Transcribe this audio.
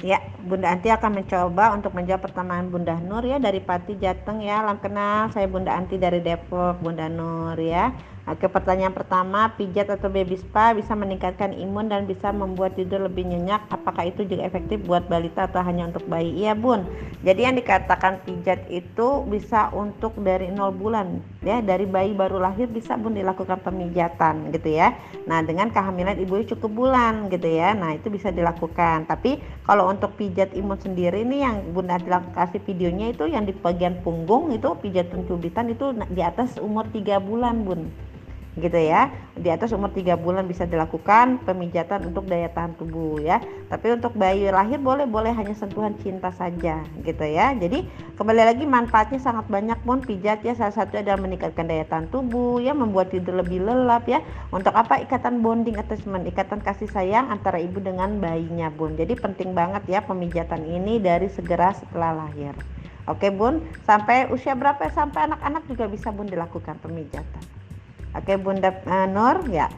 Ya, Bunda Anti akan mencoba untuk menjawab pertanyaan Bunda Nur ya dari Pati Jateng ya. Salam kenal, saya Bunda Anti dari Depok, Bunda Nur ya. Oke, pertanyaan pertama, pijat atau baby spa bisa meningkatkan imun dan bisa membuat tidur lebih nyenyak. Apakah itu juga efektif buat balita atau hanya untuk bayi? Iya, Bun. Jadi yang dikatakan pijat itu bisa untuk dari 0 bulan ya, dari bayi baru lahir bisa Bun dilakukan pemijatan gitu ya. Nah, dengan kehamilan ibu cukup bulan gitu ya. Nah, itu bisa dilakukan. Tapi kalau untuk pijat imun sendiri nih yang Bunda kasih videonya itu yang di bagian punggung itu pijat pencubitan itu di atas umur 3 bulan, Bun gitu ya. Di atas umur 3 bulan bisa dilakukan pemijatan untuk daya tahan tubuh ya. Tapi untuk bayi lahir boleh boleh hanya sentuhan cinta saja gitu ya. Jadi kembali lagi manfaatnya sangat banyak pun. Pijat ya salah satu adalah meningkatkan daya tahan tubuh ya membuat tidur lebih lelap ya. Untuk apa? Ikatan bonding attachment ikatan kasih sayang antara ibu dengan bayinya bun. Jadi penting banget ya pemijatan ini dari segera setelah lahir. Oke bun, sampai usia berapa? Sampai anak-anak juga bisa bun dilakukan pemijatan. Oke Bunda uh, Nur ya.